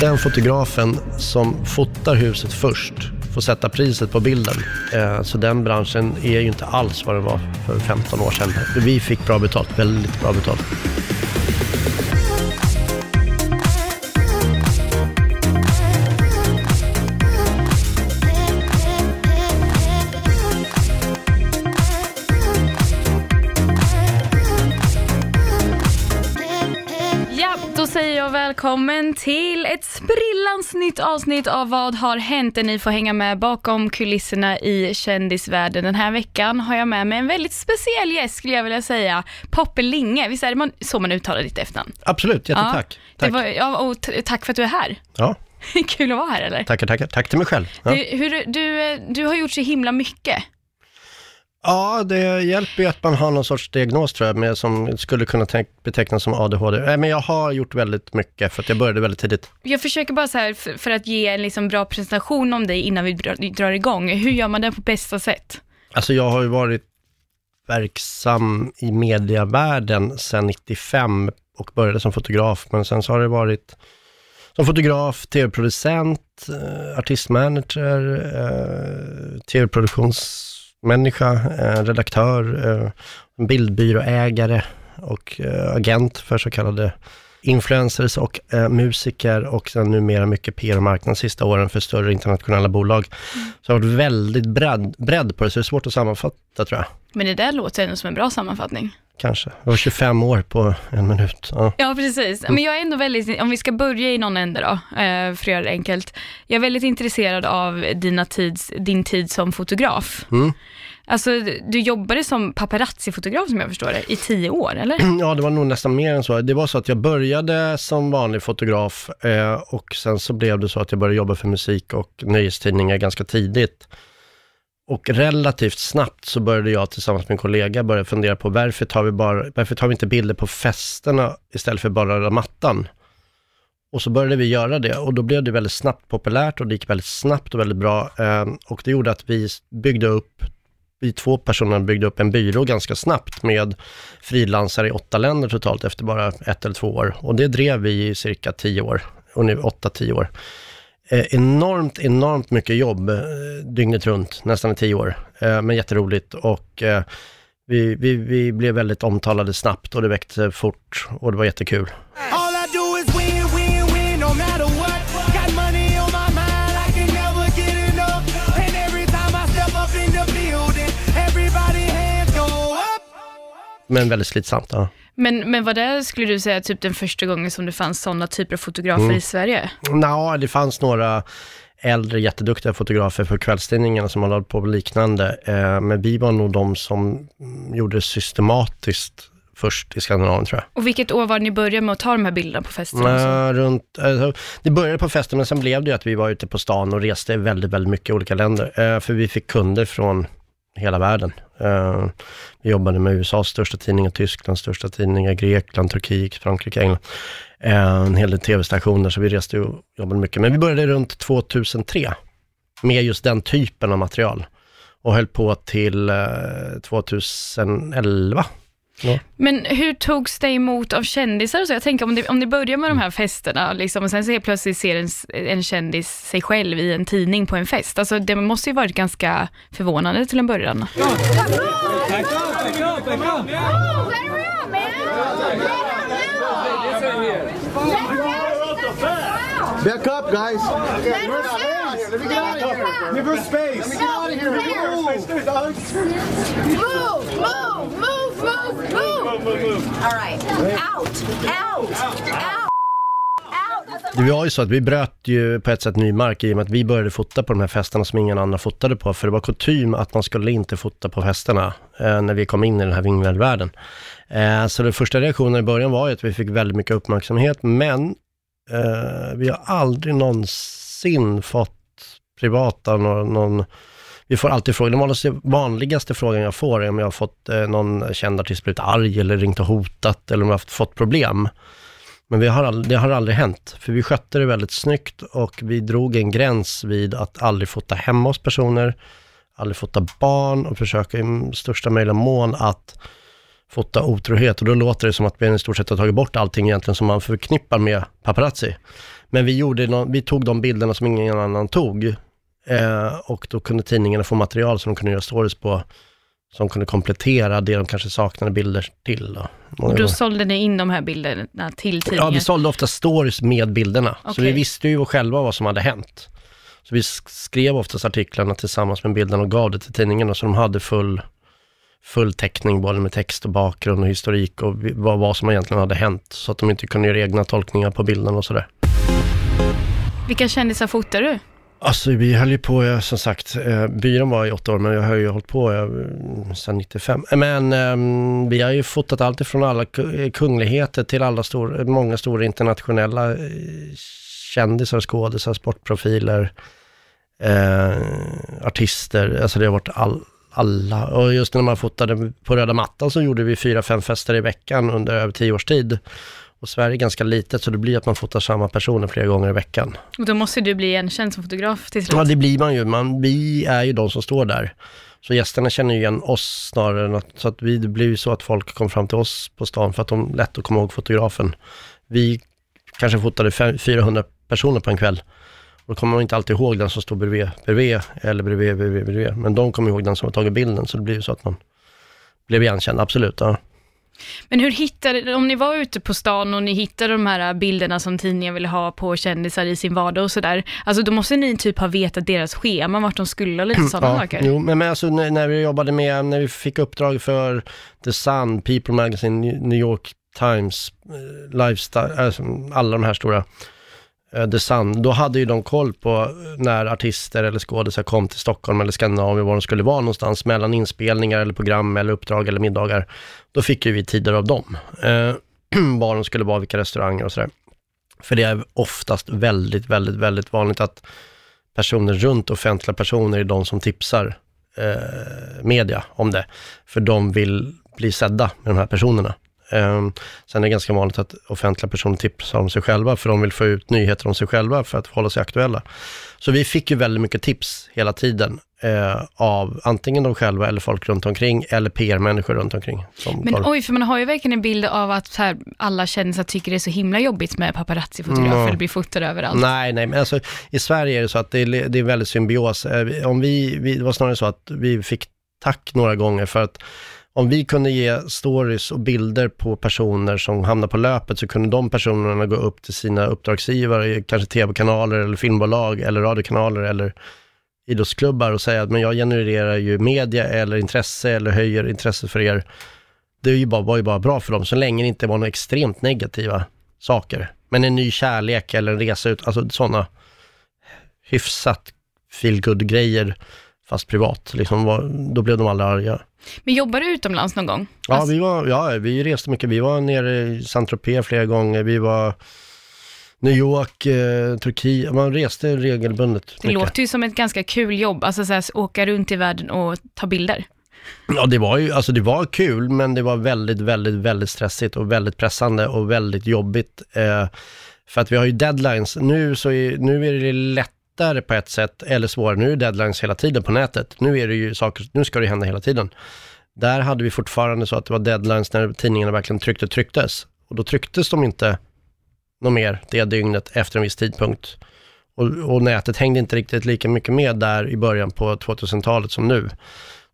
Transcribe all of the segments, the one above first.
Den fotografen som fotar huset först får sätta priset på bilden. Eh, så den branschen är ju inte alls vad den var för 15 år sedan. Vi fick bra betalt, väldigt bra betalt. Välkommen till ett sprillans nytt avsnitt av Vad har hänt? Där ni får hänga med bakom kulisserna i kändisvärlden. Den här veckan har jag med mig en väldigt speciell gäst skulle jag vilja säga. Poppe Linge, visst är det man, så man uttalar ditt efternamn? Absolut, jättetack. Det Tack. var, ja, och tack för att du är här. Ja, Kul att vara här eller? tackar, tackar. Tack till mig själv. Ja. Du, hur, du, du har gjort så himla mycket. Ja, det hjälper ju att man har någon sorts diagnos tror jag, med, som skulle kunna betecknas som ADHD. Nej, men jag har gjort väldigt mycket för att jag började väldigt tidigt. Jag försöker bara så här, för, för att ge en liksom bra presentation om dig innan vi drar, drar igång. Hur gör man det på bästa sätt? Alltså jag har ju varit verksam i medievärlden sedan 95 och började som fotograf, men sen så har det varit som fotograf, tv-producent, eh, artistmanager, eh, tv-produktionsmänniska, eh, redaktör, eh, bildbyråägare och eh, agent för så kallade influencers och eh, musiker och sen numera mycket PR och marknad sista åren för större internationella bolag. Så det har varit väldigt bredd, bredd på det, så det är svårt att sammanfatta tror jag. Men det där låter ändå som en bra sammanfattning. Kanske. Det var 25 år på en minut. Ja. Ja, precis. Men jag är ändå väldigt, om vi ska börja i någon ände då, eh, för att göra det enkelt. Jag är väldigt intresserad av dina tids, din tid som fotograf. Mm. Alltså, du jobbade som paparazzi-fotograf som jag förstår det, i tio år, eller? ja, det var nog nästan mer än så. Det var så att jag började som vanlig fotograf eh, och sen så blev det så att jag började jobba för musik och nöjestidningar ganska tidigt. Och relativt snabbt så började jag tillsammans med en kollega börja fundera på varför tar vi, bara, varför tar vi inte bilder på festerna istället för bara röda mattan? Och så började vi göra det och då blev det väldigt snabbt populärt och det gick väldigt snabbt och väldigt bra. Ehm, och det gjorde att vi byggde upp, vi två personer byggde upp en byrå ganska snabbt med frilansare i åtta länder totalt efter bara ett eller två år. Och det drev vi i cirka tio år, och nu åtta, tio år. Eh, enormt, enormt mycket jobb eh, dygnet runt, nästan i tio år. Eh, men jätteroligt och vi, vi, vi blev väldigt omtalade snabbt och det växte fort och det var jättekul. Men väldigt slitsamt. Ja. Men, men vad det skulle du säga typ den första gången som det fanns sådana typer av fotografer Mm. i Sverige? Nå, det fanns några äldre jätteduktiga fotografer för kvällstidningarna som hade hållit på med liknande. Eh, men vi var nog de som gjorde det systematiskt först i Skandinavien tror jag. Och vilket år var det ni började med att ta de här bilderna på och så? Eh, runt, eh, det började på festen men sen blev det ju att vi var ute på stan och reste väldigt, väldigt mycket i olika länder. Eh, för vi fick kunder från hela världen. Eh, vi jobbade med USAs största tidningar, Tysklands största tidningar, Grekland, Turkiet, Frankrike, England. Eh, en hel del tv-stationer, så vi reste och jobbade mycket. Men vi började runt 2003 med just den typen av material och höll på till eh, 2011. Ja. Men hur togs det emot av kändisar och så? Jag tänker om ni, om ni börjar med de här festerna liksom, och sen så helt plötsligt ser en, en kändis sig själv i en tidning på en fest. Alltså det måste ju varit ganska förvånande till en början. Back up, guys. Give her space. Move, move, move, move, move. All right. Out, out, out. Det var ju så att vi bröt ju på ett sätt ny mark i och med att vi började fota på de här festerna som ingen annan fotade på. För det var kutym att man skulle inte fota på festerna eh, när vi kom in i den här vingvärdvärlden. Eh, så den första reaktionen i början var ju att vi fick väldigt mycket uppmärksamhet, men eh, vi har aldrig någonsin fått privata någon, någon vi får alltid frågor, den vanligaste, vanligaste frågan jag får är om jag har fått eh, någon känd artist blivit arg eller ringt och hotat eller om jag har fått problem. Men vi har all, det har aldrig hänt, för vi skötte det väldigt snyggt och vi drog en gräns vid att aldrig fota hemma hos personer, aldrig fota barn och försöka i största möjliga mån att fota otrohet och då låter det som att vi i stort sett har tagit bort allting egentligen som man förknippar med paparazzi. Men vi, gjorde vi tog de bilderna som ingen annan tog eh, och då kunde tidningarna få material som de kunde göra stories på som kunde komplettera det de kanske saknade bilder till. Då. Och då sålde ni in de här bilderna till Ja, tidningen? vi sålde ofta stories med bilderna. Så Okej. vi visste ju själva vad som hade hänt. Så vi sk- skrev oftast artiklarna tillsammans med bilderna och gav det till tidningarna så de hade full, full täckning både med text och bakgrund och historik och vad, vad som egentligen hade hänt. Så att de inte kunde göra egna tolkningar på bilden och sådär. Vilka kändisar fotar du? Alltså vi höll ju på, eh, som sagt, eh, byrån var i åtta år, men jag har ju hållit på eh, sedan 95. Men eh, vi har ju fotat allt ifrån alla eh, kungligheter till alla stor, många stora internationella eh, kändisar, skådisar, sportprofiler, eh, artister, alltså det har varit all, alla. Och just när man fotade på röda mattan så gjorde vi fyra, fem fester i veckan under över tio års tid. Och Sverige är ganska litet så det blir att man fotar samma personer flera gånger i veckan. Och då måste du bli igenkänd som fotograf till slut. Ja, det blir man ju. Man, vi är ju de som står där. Så gästerna känner ju igen oss snarare än att, så att vi, det blir ju så att folk kom fram till oss på stan för att de lätt att komma ihåg fotografen. Vi kanske fotade fem- 400 personer på en kväll. Och då kommer man inte alltid ihåg den som står bredvid, bredvid eller bredvid, bredvid, bredvid. Men de kommer ihåg den som har tagit bilden, så det blir ju så att man blev igenkänd, absolut. Ja. Men hur hittade, om ni var ute på stan och ni hittade de här bilderna som tidningen ville ha på kändisar i sin vardag och sådär, alltså då måste ni typ ha vetat deras schema, vart de skulle och lite sådana saker. Jo, men, men alltså när, när vi jobbade med, när vi fick uppdrag för The Sun, People Magazine, New York Times, eh, Lifestyle, alltså alla de här stora, Eh, The Sun, då hade ju de koll på eh, när artister eller skådisar kom till Stockholm eller Skandinavien, var de skulle vara någonstans, mellan inspelningar eller program eller uppdrag eller middagar. Då fick ju vi tider av dem, eh, var de skulle vara, vilka restauranger och sådär. För det är oftast väldigt, väldigt, väldigt vanligt att personer runt offentliga personer är de som tipsar eh, media om det. För de vill bli sedda med de här personerna. Eh, sen är det ganska vanligt att offentliga personer tipsar om sig själva, för de vill få ut nyheter om sig själva för att hålla sig aktuella. Så vi fick ju väldigt mycket tips hela tiden eh, av antingen de själva eller folk runt omkring, eller PR-människor runt omkring. Men tar- oj, för man har ju verkligen en bild av att här, alla kändisar tycker det är så himla jobbigt med paparazzi-fotografer, Mm. blir fotade överallt. Nej, nej, men alltså i Sverige är det så att det är, det är väldigt symbios. Eh, Om vi, vi, det var snarare så att vi fick tack några gånger för att om vi kunde ge stories och bilder på personer som hamnar på löpet så kunde de personerna gå upp till sina uppdragsgivare, kanske tv-kanaler eller filmbolag eller radiokanaler eller idrottsklubbar och säga att men jag genererar ju media eller intresse eller höjer intresset för er. Det är ju bara, var ju bara bra för dem så länge det inte var några extremt negativa saker. Men en ny kärlek eller en resa ut, alltså sådana hyfsat feelgood grejer fast privat, liksom, var, då blev de aldrig arga. Men jobbar du utomlands någon gång? Ja, Alltså, vi, var, ja, vi reste mycket. Vi var nere i Saint-Tropez flera gånger. Vi var New York, eh, Turkiet. Man reste regelbundet. det mycket. låter ju som ett ganska kul jobb, alltså så här, åka runt i världen och ta bilder. Ja, det var ju, alltså det var kul, men det var väldigt, väldigt, väldigt stressigt och väldigt pressande och väldigt jobbigt. Eh, för att vi har ju deadlines. Nu, så är, nu är det lättare på ett sätt, eller svårare. Nu är det deadlines hela tiden på nätet. Nu är det ju saker, nu ska det hända hela tiden. Där hade vi fortfarande så att det var deadlines när tidningarna verkligen tryckte trycktes. Och då trycktes de inte något mer det dygnet efter en viss tidpunkt. Och, och nätet hängde inte riktigt lika mycket med där i början på 2000-talet som nu.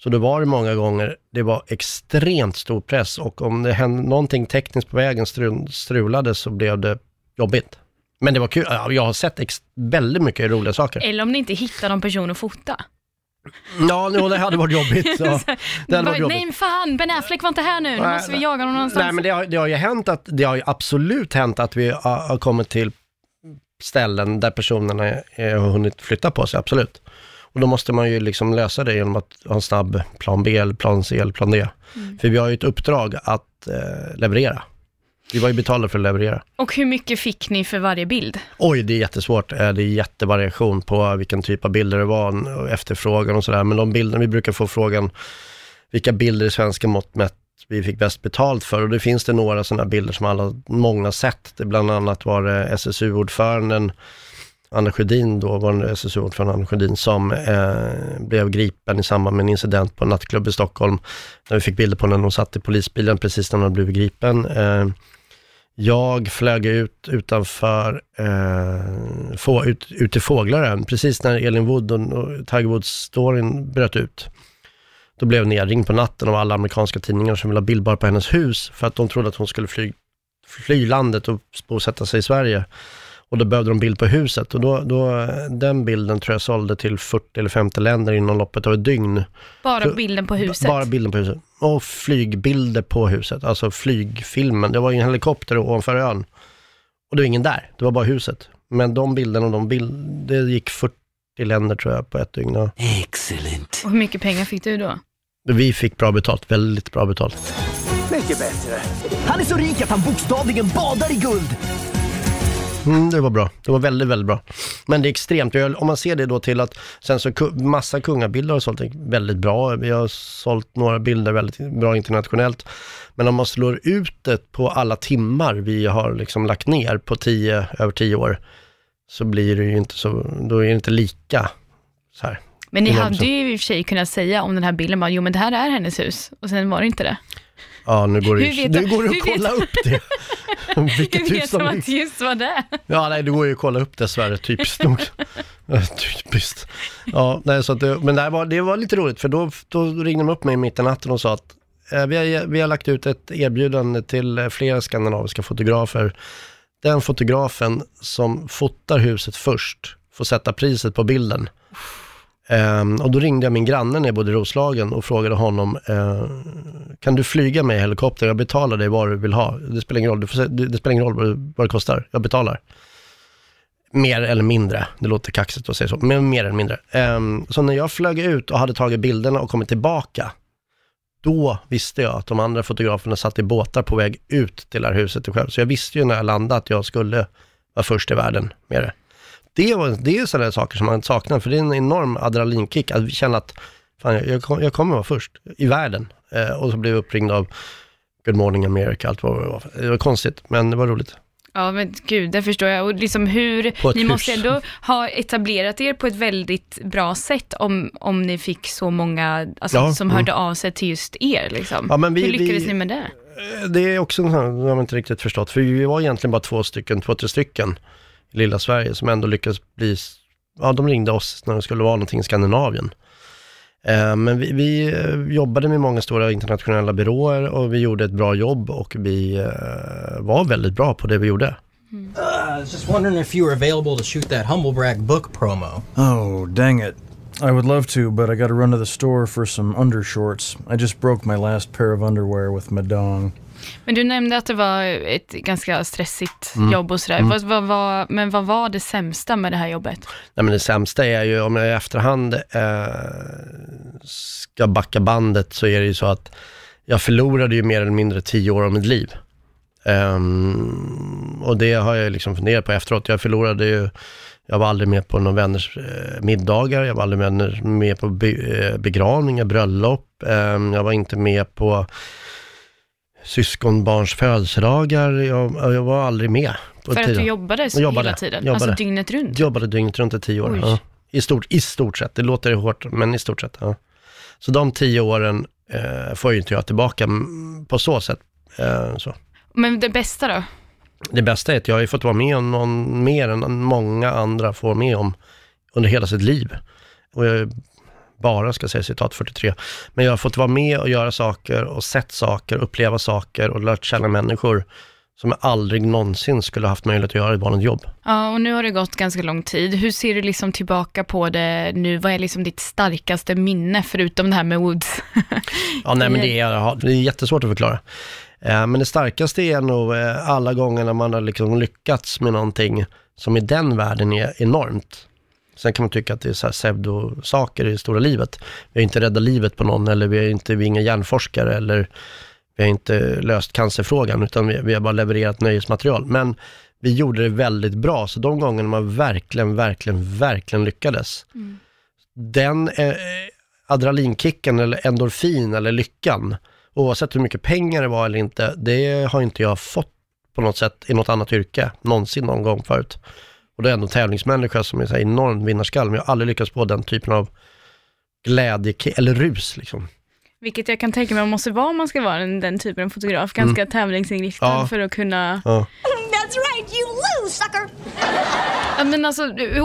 Så då var det många gånger, det var extremt stor press och om det hände någonting tekniskt på vägen strulade så blev det jobbigt. Men det var kul, Ja, jag har sett ex- väldigt mycket roliga saker. Eller om ni inte hittar någon person att fota. Ja, jo, det hade varit jobbigt. Ja. Det hade varit jobbigt. Nej fan, Ben Affleck var inte här nu, nu Nej, måste vi nej. jaga honom någonstans. Nej, men det har, det har ju hänt att, det har ju absolut hänt att vi har, har kommit till ställen där personerna är, har hunnit flytta på sig, absolut. Och då måste man ju liksom lösa det genom att ha en snabb plan B, eller plan C eller plan D. Mm. För vi har ju ett uppdrag att eh, leverera. Vi var ju betalda för att leverera. Och hur mycket fick ni för varje bild? Oj, det är jättesvårt. Eh, Det är jättevariation på vilken typ av bilder det var och efterfrågan och sådär. Men de bilderna, vi brukar få frågan vilka bilder i svenska mått mätt vi fick bäst betalt för. Och det finns det några sådana bilder som alla, många sett. Det bland annat var det SSU-ordföranden Anna Sjödin, då var SSU-ordförande Anna Sjödin, som eh, blev gripen i samband med en incident på en nattklubb i Stockholm. När vi fick bilder på när hon satt i polisbilen precis när hon blivit gripen. Eh, jag flög ut utanför, eh, få, ut, ut till Fåglaren, precis när Elin Wood och, och Tiger Woods-storyn bröt ut. Då blev jag nedringd på natten av alla amerikanska tidningar som ville ha bildbar på hennes hus, för att de trodde att hon skulle fly, fly landet och bosätta sig i Sverige. Och då behövde de bild på huset och då, då, den bilden tror jag sålde till 40 eller 50 länder inom loppet av ett dygn. Bara Så- bilden på huset. Bara bilden på huset. Och flygbilder på huset, alltså flygfilmen. Det var ju en helikopter ovanför ön. Och det var ingen där, det var bara huset. Men de bilderna och de bild, det gick 40 länder tror jag på ett dygn. Ja. Och hur mycket pengar fick du då? Vi fick bra betalt, väldigt bra betalt. Mycket bättre. Han är så rik att han bokstavligen badar i guld. Mm, det var bra. Det var väldigt, väldigt bra. Men det är extremt. Jag- Om man ser det då till att sen så massa kungabilder har sålt väldigt bra. Vi har sålt några bilder väldigt bra internationellt. Men om man slår ut det på alla timmar vi har liksom lagt ner på tio, över tio år, så blir det ju inte så, då är det inte lika så här. Men ni hade ju i och för sig kunnat säga om den här bilden, bara, jo men det här är hennes hus. Och sen var det inte det. Ja, nu går det, Hur vet nu du- går det hur att kolla upp det. Vilket Hur vet som de att just var det? Ja, nej, det går ju att kolla upp dessvärre, typiskt nog. Eh, typiskt. Ja, nej, så det, men det, var, det var lite roligt, för då, då ringde de upp mig mitt i natten och sa att eh, vi, har, vi har lagt ut ett erbjudande till eh, flera skandinaviska fotografer. Den fotografen som fotar huset först får sätta priset på bilden. Ehm, och då ringde jag min granne när jag bodde i Roslagen och frågade honom, eh, kan du flyga med helikopter? Jag betalar dig vad du vill ha. Det spelar ingen roll, du får, se- det, det spelar ingen roll vad, det- vad det kostar. Jag betalar. Mer eller mindre, det låter kaxigt att säga så, men mer eller mindre. Ehm, så när jag flög ut och hade tagit bilderna och kommit tillbaka, då visste jag att de andra fotograferna satt i båtar på väg ut till det här huset själv. Så jag visste ju när jag landade att jag skulle vara först i världen med det. Det, det är sådana saker som man saknar, för det är en enorm adrenalinkick att känna att fan, jag, jag, kom- jag kommer vara först i världen. Eh, och så blev jag uppringd av Good Morning America, allt vad det var. Det var konstigt, men det var roligt. Ja men gud, det förstår jag. Och liksom hur, ni hus. måste ändå ha etablerat er på ett väldigt bra sätt om, om ni fick så många alltså, Ja, som mm. hörde av sig till just er. Liksom. Ja, men vi- hur lyckades vi- ni med det? Eh, Det är också en sån här, det har man inte riktigt förstått, för vi var egentligen bara två stycken, två, tre stycken lilla Sverige som ändå lyckades bli, ja de ringde oss när det skulle vara någonting i Skandinavien. Eh, Men vi, vi eh, jobbade med många stora internationella byråer och vi gjorde ett bra jobb och vi eh, var väldigt bra på det vi gjorde. I was just wondering if you were available to shoot that Humblebrag book promo. Oh, dang it. I would love to, but I gotta run to the store for some undershorts. I just broke my last pair of underwear with my dong. Men du nämnde att det var ett ganska stressigt Mm. jobb och sådär. Vad, vad, var- men vad var det sämsta med det här jobbet? Nej men det sämsta är ju, om jag i efterhand eh, ska backa bandet, så är det ju så att jag förlorade ju mer eller mindre tio år av mitt liv. Ehm, och det har jag liksom funderat på efteråt. Jag förlorade ju, jag var aldrig med på någon vänners eh, middagar, jag var aldrig med, med på be, eh, begravningar, bröllop, Ehm, jag var inte med på syskonbarns födelsedagar, jag, jag var aldrig med. På För att tiden. du jobbade, så Jobbade, hela tiden? jobbade. Alltså dygnet runt? Jobbade dygnet runt i tio år. Ja. I, stort, I stort sett, det låter hårt, men i stort sett. Ja. Så de tio åren eh, får ju inte jag tillbaka på så sätt. Eh, så. Men det bästa då? Det bästa är att jag har fått vara med om någon mer än många andra får med om under hela sitt liv. Och jag bara ska säga citat 43. Men jag har fått vara med och göra saker och sett saker, uppleva saker och lärt känna människor som jag aldrig någonsin skulle haft möjlighet att göra i ett vanligt jobb. Ja, och nu har det gått ganska lång tid. Hur ser du liksom tillbaka på det nu? Vad är liksom ditt starkaste minne, förutom det här med Woods? Ja, nej, men det är, det är jättesvårt att förklara. Eh, Men det starkaste är nog eh, alla gånger när man har liksom lyckats med någonting som i den världen är enormt. Sen kan man tycka att det är så här pseudosaker i det stora livet. Vi har inte räddat livet på någon eller vi är, inte, vi är inga hjärnforskare eller vi har inte löst cancerfrågan utan vi, vi har bara levererat nöjesmaterial. Men vi gjorde det väldigt bra, så de gångerna man verkligen, verkligen, verkligen lyckades, den eh, adrenalinkicken eller endorfin eller lyckan, oavsett hur mycket pengar det var eller inte, det har inte jag fått på något sätt i något annat yrke, någonsin någon gång förut. Och det är ändå en tävlingsmänniska som är så här enorm vinnarskall, men jag har aldrig lyckats få den typen av glädje, eller rus liksom. Vilket jag kan tänka mig man måste vara om man ska vara den, den typen av fotograf. Ganska tävlingsinriktad Mm. Ja. för att kunna... Ja. That's right, you lose, sucker! Ja, men alltså,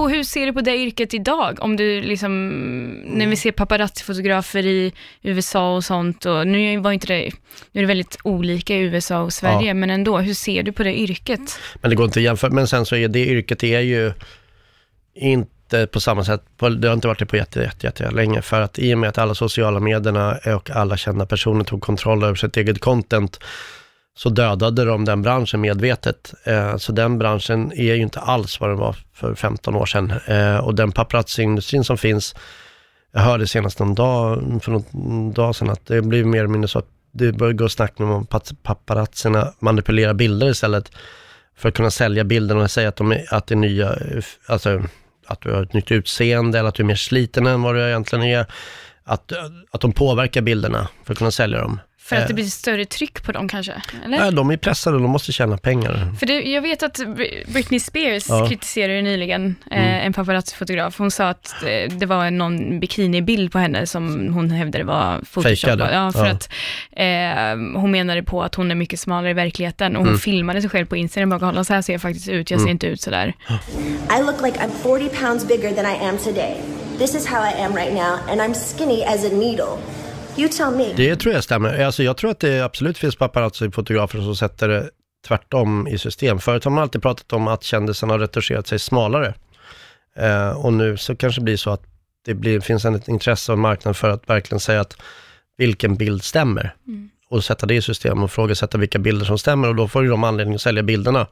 hur, ser du på det yrket idag? Om du liksom, när vi ser paparazzi-fotografer i USA och sånt, och nu var inte det, nu är det väldigt olika i USA och Sverige, Ja. men ändå, hur ser du på det yrket? Men det går inte att jämföra. Men sen så är det yrket är ju inte på samma sätt, det har inte varit det på jätte, jätte, jätte länge. För att i och med att alla sociala medierna och alla kända personer tog kontroll över sitt eget content, så dödade de den branschen medvetet. Eh, så den branschen är ju inte alls vad den var för 15 år sedan. Eh, och den paparazzi-industrin som finns, jag hörde senast någon dag, för någon dag sedan, att det blir mer eller mindre så att det börjar gå snack om att paparazzerna manipulerar bilder istället för att kunna sälja bilden och säga att, de är, att det är nya, eh, alltså att du har ett nytt utseende eller att du är mer sliten än vad du egentligen är. Att, att de påverkar bilderna för att kunna sälja dem. För att Eh. det blir större tryck på dem kanske? Eller? Nej, de är pressade och de måste tjäna pengar. För det, jag vet att Br- Britney Spears Ja. kritiserade nyligen eh, Mm. en paparazzi-fotograf. Hon sa att eh, det var någon bikinibild på henne som hon hävdade var photoshoppad. Ja, för Ja. att eh, hon menade på att hon är mycket smalare i verkligheten och hon Mm. filmade sig själv på Instagram och bara, "Kolla, så här ser jag faktiskt ut, jag ser Mm. inte ut sådär. I look like I'm 40 pounds bigger than I am today. This is how I am right now, and I'm skinny as a needle. You tell me. Det tror jag stämmer. Alltså, jag tror att det absolut finns paparazzi-fotografer som sätter det tvärtom i system. Förut har man alltid pratat om att kändisarna har retuscherat sig smalare. Eh, och nu så kanske det blir så att det blir, finns ett intresse och en marknad för att verkligen säga att vilken bild stämmer. Och sätta det i system och frågasätta vilka bilder som stämmer och då får ju de anledning att sälja bilderna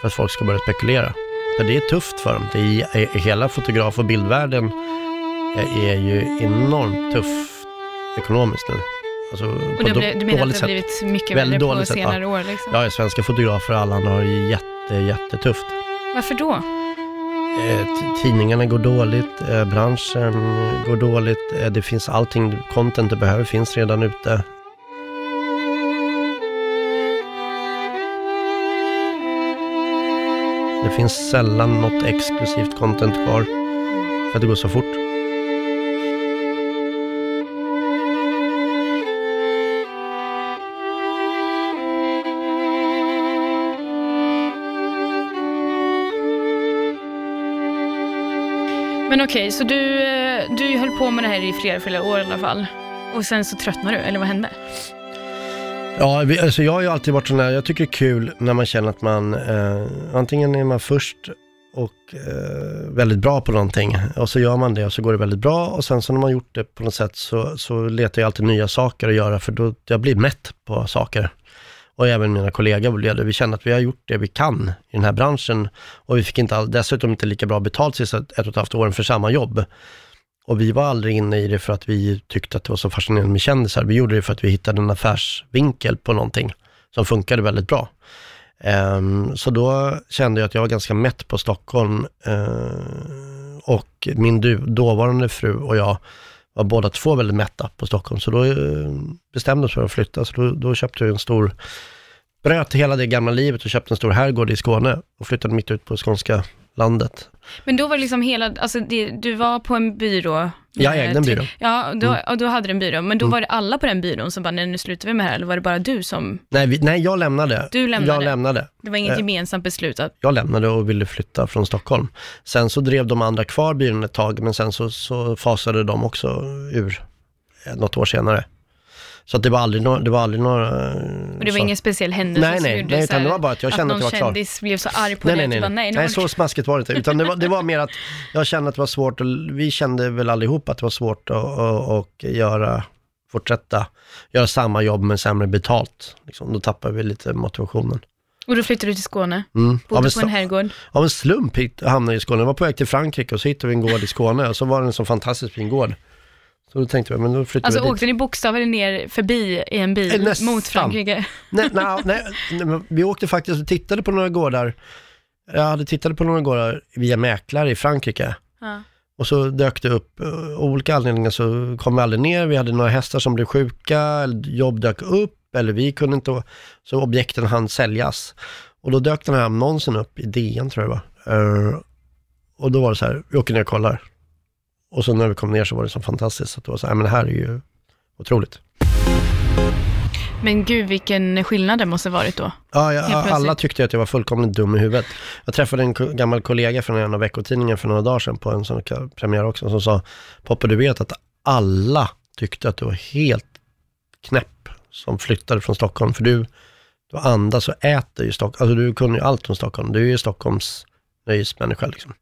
för att folk ska börja spekulera. För det är tufft för dem. Det är, hela fotograf och bildvärlden är, är ju enormt tuff ekonomiskt nu. Alltså, Och det, du menar att det har sätt. blivit mycket Väldigt värre på sätt, senare ja. år? Liksom. Ja, svenska fotografer och alla andra har det jätte, jättetufft. Varför då? Eh, tidningarna går dåligt, eh, branschen går dåligt, eh, det finns allting, content du behöver finns redan ute. Det finns sällan något exklusivt content kvar, för att det går så fort. Men okej, så du, eh, du höll på med det här i flera, flera år i alla fall. Och sen så tröttnade du, eller vad hände? Ja, vi, alltså jag har ju alltid varit sån här, jag tycker det är kul när man känner att man, eh, antingen är man först och eh, väldigt bra på någonting och så gör man det och så går det väldigt bra och sen så när man gjort det på något sätt så, så letar jag alltid nya saker att göra för då jag blir mätt på saker. Och även mina kollegor blev det. Vi kände att vi har gjort det vi kan i den här branschen och vi fick inte all, dessutom inte lika bra betalt sista ett och ett halvt åren för samma jobb. Och vi var aldrig inne i det för att vi tyckte att det var så fascinerande med kändisar. Vi gjorde det för att vi hittade en affärsvinkel på någonting som funkade väldigt bra. Um, så då kände jag att jag var ganska mätt på Stockholm uh, och min du, dåvarande fru och jag var båda två väldigt mätta på Stockholm. Så då eh, bestämde vi oss för att flytta. Så då, då köpte vi en stor, bröt hela det gamla livet och köpte en stor herrgård i Skåne och flyttade mitt ut på skånska landet. Men då var det liksom hela, alltså det, du var på en byrå. Jag eh, ägde en tre- byrå. Ja, och då, Mm. och då hade du en byrå, men då Mm. var det alla på den byrån som bara, nej nu slutar vi med det här, eller var det bara du som, Nej, vi, nej jag lämnade. Du lämnade? Jag lämnade. det var inget Eh, gemensamt beslut att, jag lämnade och ville flytta från Stockholm. Sen så drev de andra kvar byrån ett tag, men sen så, så fasade de också ur eh, något år senare. Så att det var aldrig några... Det var aldrig några eh, och det var så- ingen speciell händelse Nej, som nej, gjorde nej, utan det var bara att jag kände att jag var någon klar. kändis blev så arg på Nej, dig nej, att nej, du bara, nej, nej, nej, så smaskigt var det inte. Utan det var, det var mer att jag kände att det var svårt, och vi kände väl allihop att det var svårt att, att, att göra, fortsätta göra samma jobb men sämre betalt. Liksom, då tappade vi lite motivationen. Och då flyttade du till Skåne, Mm. Bodde en, på en herrgård. av en slump hit, hamnade jag i Skåne. Jag var på väg till Frankrike och så hittade vi en gård i Skåne och så var det en så fantastiskt fin gård. Så då tänkte vi, men då flyttar Alltså vi dit. åkte ni bokstavligen ner förbi i en bil Eh, nästan. mot Frankrike? Nej, nej, nej, nej, vi åkte faktiskt och tittade på några gårdar. Jag hade tittat på några gårdar via mäklare i Frankrike. Ja. Och så dök det upp, eh, olika anledningar så kom vi aldrig ner. Vi hade några hästar som blev sjuka, eller jobb dök upp, eller vi kunde inte, så objekten hann säljas. Och då dök den här annonsen upp i DN tror jag det Eh, och då var det så här, vi åker ner och kollar. Och så när vi kom ner så var det så fantastiskt, så att det var så här, men det här är ju otroligt. Men gud vilken skillnad det måste varit då. Ja, jag, alla tyckte att jag var fullkomligt dum i huvudet. Jag träffade en ko- gammal kollega från en av veckotidningen för några dagar sedan på en sån premiär också, som sa, Poppe du vet att alla tyckte att du var helt knäpp som flyttade från Stockholm, för du, du andas och äter i Stockholm, alltså du kunde ju allt om Stockholm, du är ju Stockholms nöjesmänniska liksom.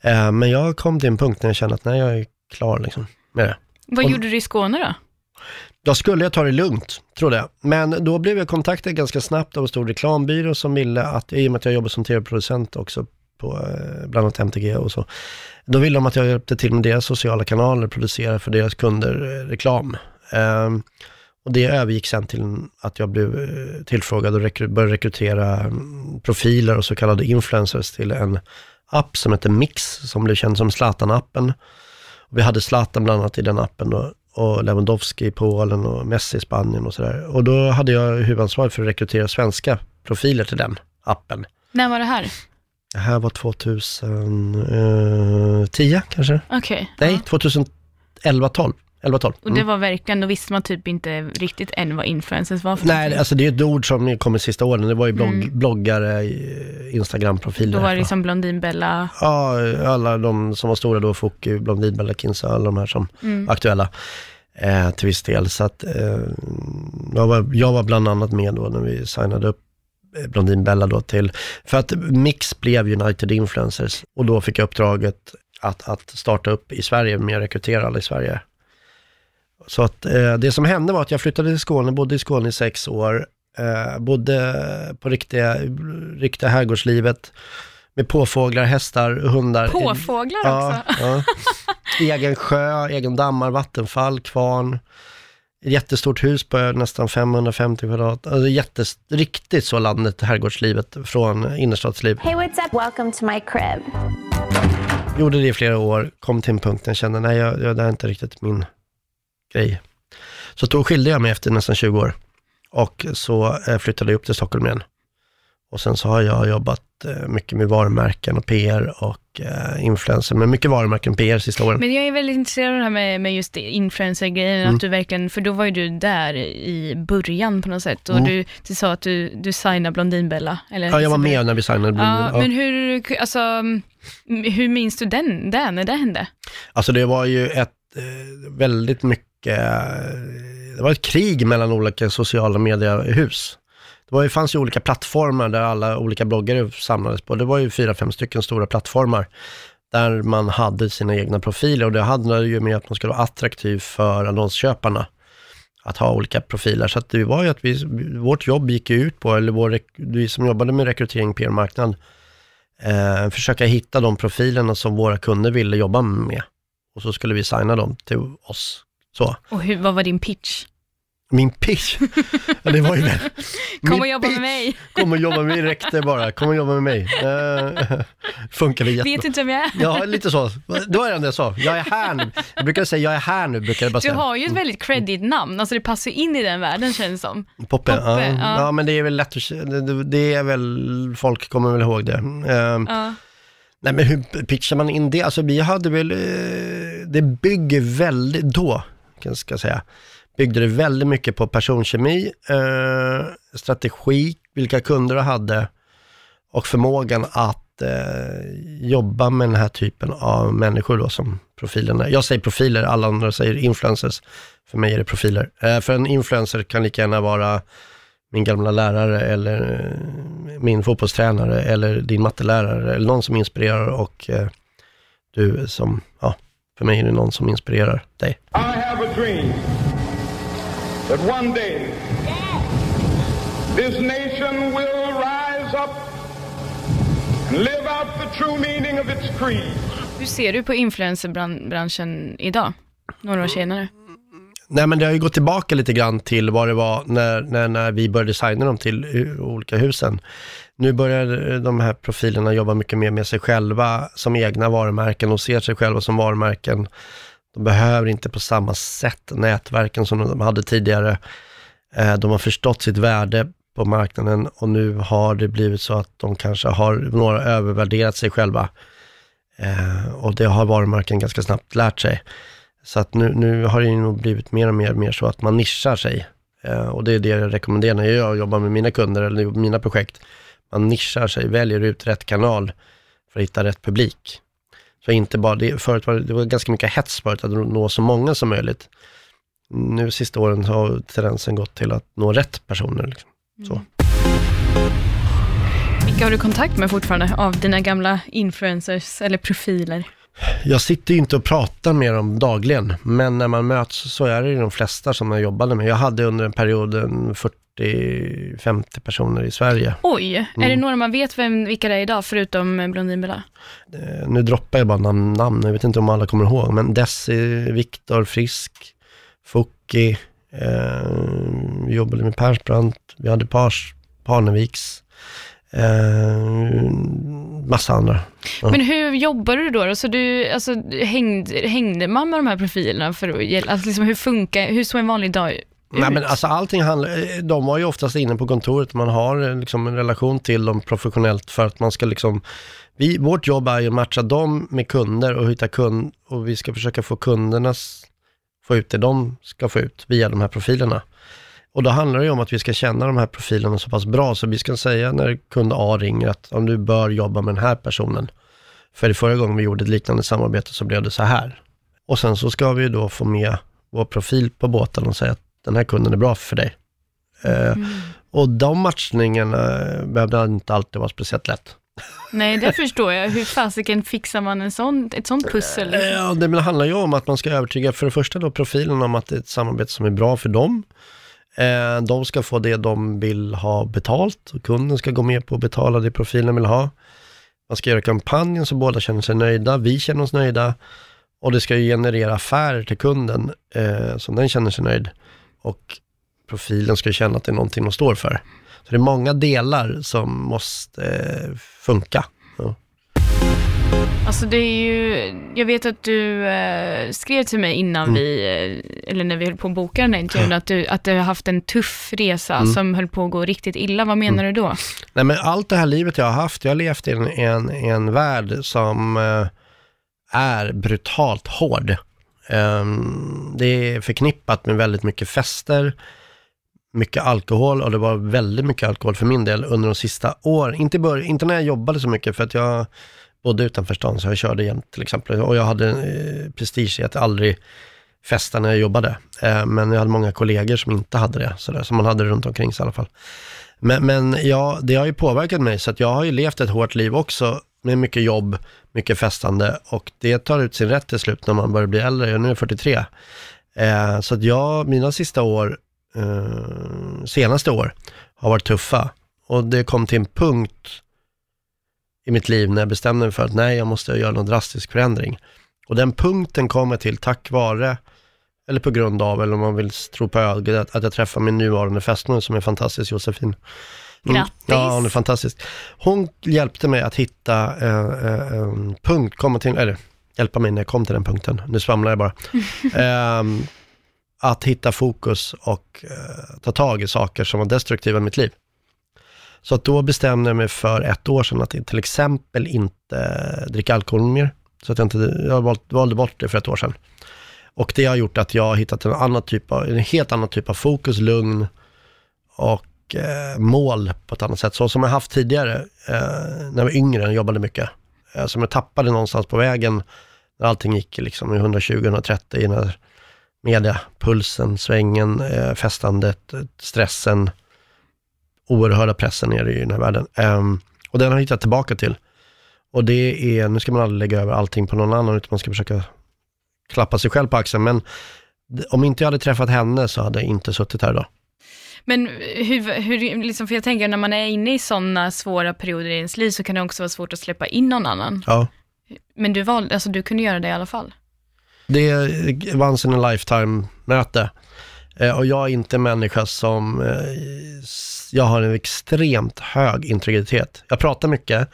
Eh, men jag kom till en punkt när jag kände att nej, jag är klar liksom med det. Vad Och- gjorde du i Skåne då? Då skulle jag ta det lugnt, trodde jag. Men då blev jag kontaktad ganska snabbt av en stor reklambyrå som ville att, i och med att jag jobbar som tv-producent också på eh, bland annat MTG och så, då ville de att jag hjälpte till med deras sociala kanaler, producera för deras kunder eh, reklam. Ehm, och det övergick sen till att jag blev eh, tillfrågad och rekry- började rekrytera mm, profiler och så kallade influencers till en app som heter Mix, som blev känd som Zlatan-appen. Vi hade Zlatan bland annat i den appen då, och Lewandowski i Polen och Messi i Spanien och sådär. Och då hade jag huvudansvar för att rekrytera svenska profiler till den appen. När var det här? Det här var 2010 kanske? Okej. Nej, 2011, 12. 11, 12. Och det var verkligen, då visste man typ inte riktigt än vad influencers var för Nej, någonting. alltså det är ett ord som kom i sista åren. Det var ju blogg, Mm. bloggare, Instagram-profiler. Då var det liksom Blondinbella. Ja, alla de som var stora då, Focke, Blondinbella, Kinsa, alla de här som Mm. aktuella eh, till viss del. Så att eh, jag, var, jag var bland annat med då när vi signade upp eh, Blondinbella då till, för att Mix blev United Influencers och då fick jag uppdraget att, att starta upp i Sverige med att rekrytera alla i Sverige. Så att eh, det som hände var att jag flyttade till Skåne, bodde i Skåne i sex år, eh, bodde på riktiga, riktiga herrgårdslivet med påfåglar, hästar, hundar. Påfåglar Ja, också. ja. Egen sjö, egen dammar, vattenfall, kvarn. Ett jättestort hus på nästan 550 kvadrat. Alltså jättes, riktigt så landet, herrgårdslivet från innerstadsliv. Hey, what's up? Welcome to my crib. Gjorde det i flera år, kom till en punkt där jag kände, nej, jag, jag, det är inte riktigt min grej. Så då skilde jag mig efter nästan 20 år och så eh, flyttade jag upp till Stockholm igen. Och sen så har jag jobbat eh, mycket med varumärken och PR och eh, influencer, men mycket varumärken och PR sista åren. Men jag är väldigt intresserad av det här med, med just influencer-grejen, Mm. att du verkligen, för då var ju du där i början på något sätt och Mm. du, du sa att du, du signade Blondinbella. Eller Ja, jag var med när vi signade Blondinbella. Ja. men hur, alltså, hur minns du den, där, när det hände? Alltså det var ju ett eh, väldigt mycket, eh, det var ett krig mellan olika sociala mediehus. Det var fanns ju olika plattformar där alla olika bloggare samlades på. Det var ju fyra, fem stycken stora plattformar där man hade sina egna profiler och det handlade ju med att man skulle vara attraktiv för annonsköparna att ha olika profiler. Så att det var ju att vi, vårt jobb gick ut på, eller vår, vi som jobbade med rekrytering PR-marknad, eh, försöka hitta de profilerna som våra kunder ville jobba med. Och så skulle vi signa dem till oss. Så. Och hur, vad var din pitch? Min pitch, ja, det var ju den. Kom och jobba med mig. Kom och jobba med mig, räckte bara. Kom och jobba med mig. Uh, funkade jättebra. Vet inte vem jag är. Ja, lite så. Det var det enda jag sa. Jag är här nu. Jag brukar säga jag är här nu, brukar jag bara Du säga. har ju ett väldigt credit namn, alltså det passar in i den världen känns det som. Poppe, Poppe, ja. ja. ja. men det är väl lätt att det, det- det är väl, folk kommer väl ihåg det. Ehm, Ja. Nej men hur pitchar man in det? Alltså vi hade väl, eh, det bygger väldigt, då, ska jag säga, byggde det väldigt mycket på personkemi, eh, strategi, vilka kunder du hade och förmågan att eh, jobba med den här typen av människor då som profilerna. Jag säger profiler, alla andra säger influencers. För mig är det profiler. Eh, för en influencer kan lika gärna vara min gamla lärare eller eh, min fotbollstränare eller din mattelärare eller någon som inspirerar och eh, du som, ja, för mig är det någon som inspirerar dig. I have a dream that one day this nation will rise up and live out the true meaning of its creed. Hur ser du på influencerbranschen idag, några år senare? Nej men det har ju gått tillbaka lite grann till vad det var när, när, när vi började designa dem till olika husen. Nu börjar eh, de här profilerna jobba mycket mer med sig själva som egna varumärken och ser sig själva som varumärken. De behöver inte på samma sätt nätverken som de hade tidigare. Eh, de har förstått sitt värde på marknaden och nu har det blivit så att de kanske har, några övervärderat sig själva. Eh, och det har varumärken ganska snabbt lärt sig. Så att nu, nu har det nog blivit mer och mer, mer så att man nischar sig. Och det är det jag rekommenderar när jag jobbar med mina kunder eller mina projekt. Man nischar sig, väljer ut rätt kanal för att hitta rätt publik. Så inte bara, det, förut var det, var ganska mycket hets förut att nå så många som möjligt. Nu sista åren har tendensen gått till att nå rätt personer. Liksom. Så. Vilka har du kontakt med fortfarande av dina gamla influencers eller profiler? Jag sitter ju inte och pratar med dem dagligen, men när man möts så är det ju de flesta som jag jobbade med. Jag hade under en period en 40-50 personer i Sverige. Oj, är det Mm. några man vet vem, vilka det är idag, förutom eh, Blondinbella? Eh, Nu droppar jag bara namn, namn, jag vet inte om alla kommer ihåg, men Desi, Viktor, Frisk, Focki, eh, jobbade med Persbrandt, vi hade Pars, Parneviks, eh, massa andra. Ja. Men hur jobbar du då? Så du, alltså, hängde, hängde man med de här profilerna för att alltså, liksom, hur funkar, hur såg en vanlig dag ut? Nej men alltså allting handlar, eh, de var ju oftast inne på kontoret, man har eh, liksom en relation till dem professionellt för att man ska liksom, vi, vårt jobb är ju att matcha dem med kunder och hitta kund, och vi ska försöka få kundernas, få ut det de ska få ut via de här profilerna. Och då handlar det ju om att vi ska känna de här profilerna så pass bra, så vi ska säga när kund A ringer att om du bör jobba med den här personen. För förra gången vi gjorde ett liknande samarbete så blev det så här. Och sen så ska vi ju då få med vår profil på båten och säga att den här kunden är bra för dig. Eh, Och de matchningarna behövde inte alltid vara speciellt lätt. Nej, det förstår jag. Hur fasiken fixar man en sån, ett sånt pussel? Eh, Ja, det handlar ju om att man ska övertyga för det första då profilen om att det är ett samarbete som är bra för dem. Eh, de ska få det de vill ha betalt och kunden ska gå med på att betala det profilen vill ha. Man ska göra kampanjen så båda känner sig nöjda, vi känner oss nöjda och det ska ju generera affärer till kunden eh, som den känner sig nöjd. Och profilen ska ju känna att det är någonting de står för. Så det är många delar som måste eh, funka. Ja. Alltså det är ju, jag vet att du eh, skrev till mig innan Mm. vi, eh, eller när vi höll på att boka den här intervjun, att du, att du har haft en tuff resa Mm. som höll på att gå riktigt illa. Vad menar du då? Nej men allt det här livet jag har haft, jag har levt i en, en, en värld som eh, är brutalt hård. Ehm, det är förknippat med väldigt mycket fester, mycket alkohol och det var väldigt mycket alkohol för min del under de sista åren. Inte, bör- inte när jag jobbade så mycket för att jag bodde utanför stan så jag körde jämt till exempel. Och jag hade eh, prestige i att aldrig festa när jag jobbade. Eh, men jag hade många kollegor som inte hade det, så där, som man hade runt omkring sig i alla fall. Men, men ja, det har ju påverkat mig, så att jag har ju levt ett hårt liv också, med mycket jobb, mycket festande och det tar ut sin rätt till slut när man börjar bli äldre. Jag nu är 43. Eh, så att jag, mina sista år, eh, senaste år, har varit tuffa. Och det kom till en punkt i mitt liv när jag bestämde mig för att nej, jag måste göra någon drastisk förändring. Och den punkten kommer till tack vare, eller på grund av, eller om man vill tro på ögat, att, jag träffar min nuvarande fästmö som är fantastisk, Josefin. Grattis. Ja, hon är fantastisk. Hon hjälpte mig att hitta eh, eh, en punkt, komma till, eller hjälpa mig när jag kom till den punkten, nu svamlar jag bara. Ehm, att hitta fokus och eh, ta tag i saker som var destruktiva i mitt liv. Så att då bestämde jag mig för ett år sedan att till exempel inte dricka alkohol mer. Så att jag, inte, jag valde bort det för ett år sedan. Och det har gjort att jag har hittat en, annan typ av, en helt annan typ av fokus, lugn och eh, mål på ett annat sätt. Så som jag haft tidigare, eh, när jag var yngre och jobbade mycket. Eh, som jag tappade någonstans på vägen när allting gick liksom i 120-130 i den här mediapulsen, svängen, eh, festandet, eh, stressen, oerhörda pressen ju i den här världen. Ehm, och den har jag hittat tillbaka till. Och det är, nu ska man aldrig lägga över allting på någon annan, utan man ska försöka klappa sig själv på axeln. Men om inte jag hade träffat henne så hade jag inte suttit här idag. Men hur, hur liksom, för jag tänker när man är inne i sådana svåra perioder i ens liv så kan det också vara svårt att släppa in någon annan. Ja. Men du valde, alltså du kunde göra det i alla fall. Det är once in a lifetime möte. Eh, Eh, och jag är inte en människa som, eh, jag har en extremt hög integritet. Jag pratar mycket,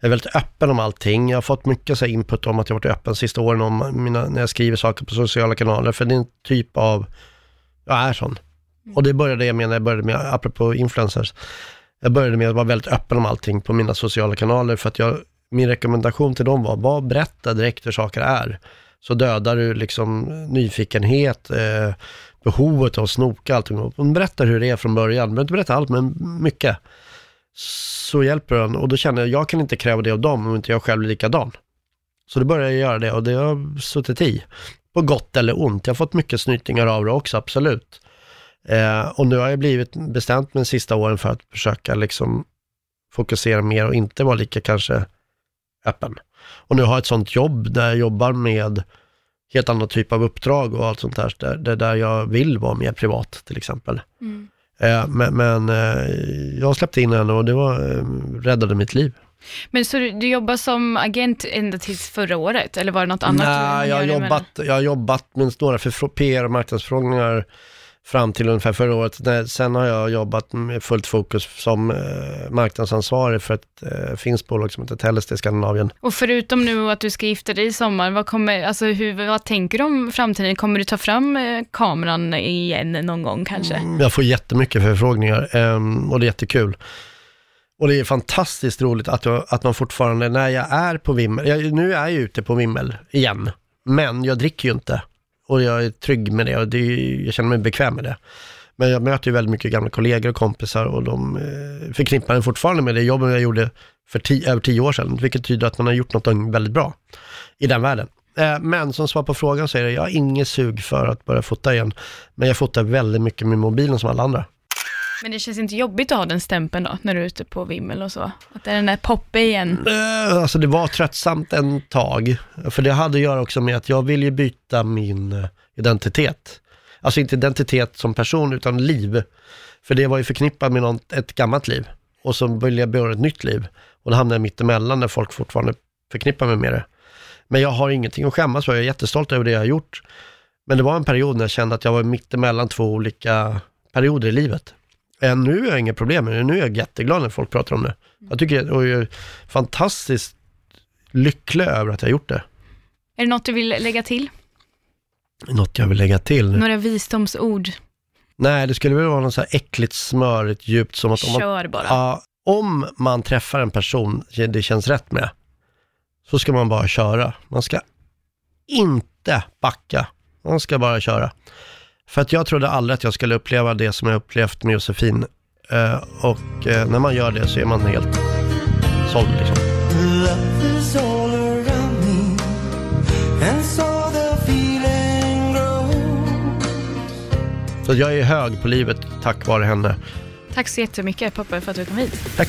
jag är väldigt öppen om allting. Jag har fått mycket så här, input om att jag varit öppen de sista åren om mina, när jag skriver saker på sociala kanaler. För det är en typ av, jag är sån. Och det började jag med när jag började med, apropå influencers, jag började med att vara väldigt öppen om allting på mina sociala kanaler för att jag, min rekommendation till dem var, var berätta direkt hur saker är. Så dödar du liksom nyfikenhet, eh, behovet av att snoka allting. Och Berätta hur det är från början, men inte berätta allt, men mycket. Så hjälper hon och då känner jag, jag kan inte kräva det av dem om inte jag själv är likadan. Så då började jag göra det och det har suttit i. På gott eller ont. Jag har fått mycket snytingar av det också, absolut. Eh, och nu har jag blivit bestämt med de sista åren för att försöka liksom fokusera mer och inte vara lika kanske öppen. Och nu har jag ett sånt jobb där jag jobbar med helt annan typ av uppdrag och allt sånt där, där, där, där jag vill vara mer privat till exempel. Mm. Eh, men men eh, jag släppte in henne och det var, eh, räddade mitt liv. Men så du, du jobbar som agent ända tills förra året, eller var det något annat? Nej, jag har, jobbat, jag jobbat med några för PR och marknadsförfrågningar fram till ungefär förra året. Sen har jag jobbat med fullt fokus som eh, marknadsansvarig för ett eh, finskt bolag som heter Tellest i Skandinavien. Och förutom nu att du ska gifta dig i sommar, vad, kommer, alltså hur, vad tänker du om framtiden? Kommer du ta fram eh, kameran igen någon gång kanske? Jag får jättemycket förfrågningar ehm, och det är jättekul. Och det är fantastiskt roligt att, jag, att man fortfarande, när jag är på Vimmel, jag, nu är jag ute på Vimmel igen, men jag dricker ju inte. Och jag är trygg med det och det är, jag känner mig bekväm med det. Men jag möter ju väldigt mycket gamla kollegor och kompisar och de eh, förknippar en fortfarande med det jobbet jag gjorde för tio, över tio år sedan, vilket tyder att man har gjort något väldigt bra i den världen. Eh, men som svar på frågan så är det, jag har inget sug för att börja fota igen, men jag fotar väldigt mycket med mobilen som alla andra. Men det känns inte jobbigt att ha den stämpeln då, när du är ute på vimmel och så? Att det är den där poppe igen? Eh, Alltså det var tröttsamt en tag, för det hade att göra också med att jag ville ju byta min eh, identitet. Alltså inte identitet som person, utan liv. För det var ju förknippat med något, ett gammalt liv. Och så ville jag börja ett nytt liv. Och då hamnade jag mitt emellan när folk fortfarande förknippar mig med det. Men jag har ingenting att skämmas för, jag är jättestolt över det jag har gjort. Men det var en period när jag kände att jag var mitt emellan två olika perioder i livet. Eh, Nu har jag inga problem med det, nu är jag jätteglad när folk pratar om det. Jag tycker, och jag är fantastiskt lycklig över att jag har gjort det. Är det något du vill lägga till? Något jag vill lägga till. Några visdomsord? Nej, det skulle väl vara något så här äckligt, smörigt, djupt som att om man, Kör bara. Ja, om man träffar en person det känns rätt med, så ska man bara köra. Man ska inte backa, man ska bara köra. För att jag trodde aldrig att jag skulle uppleva det som jag upplevt med Josefin. Eh, och eh, när man gör det så är man helt såld liksom. Så jag är hög på livet tack vare henne. Tack så jättemycket Poppe för att du kom hit. Tack.